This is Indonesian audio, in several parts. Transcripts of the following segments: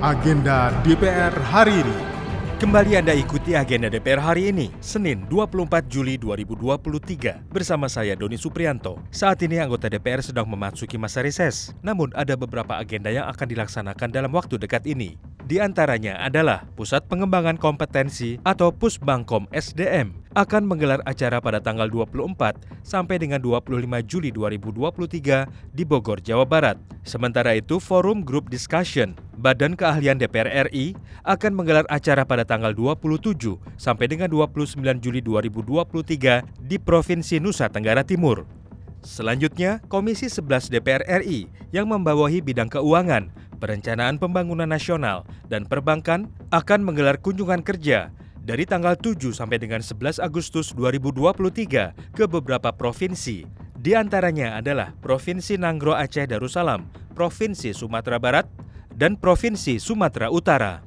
Agenda DPR hari ini. Kembali Anda ikuti agenda DPR hari ini, Senin 24 Juli 2023, bersama saya Doni Suprianto. Saat ini anggota DPR sedang memasuki masa reses, namun ada beberapa agenda yang akan dilaksanakan dalam waktu dekat ini. Di antaranya adalah Pusat Pengembangan Kompetensi atau Pusbangkom SDM akan menggelar acara pada tanggal 24 sampai dengan 25 Juli 2023 di Bogor, Jawa Barat. Sementara itu, Forum Group Discussion Badan Keahlian DPR RI akan menggelar acara pada tanggal 27 sampai dengan 29 Juli 2023 di Provinsi Nusa Tenggara Timur. Selanjutnya, Komisi 11 DPR RI yang membawahi bidang keuangan, perencanaan pembangunan nasional, dan perbankan akan menggelar kunjungan kerja dari tanggal 7 sampai dengan 11 Agustus 2023 ke beberapa provinsi. Di antaranya adalah Provinsi Nanggro Aceh Darussalam, Provinsi Sumatera Barat, dan Provinsi Sumatera Utara.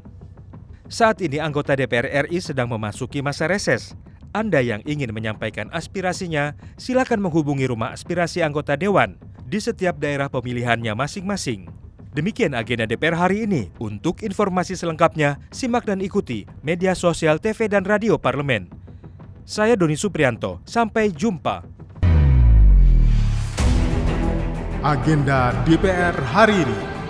Saat ini anggota DPR RI sedang memasuki masa reses. Anda yang ingin menyampaikan aspirasinya, silakan menghubungi rumah aspirasi anggota dewan di setiap daerah pemilihannya masing-masing. Demikian agenda DPR hari ini. Untuk informasi selengkapnya, simak dan ikuti media sosial TV dan radio parlemen. Saya Doni Suprianto, sampai jumpa. Agenda DPR hari ini.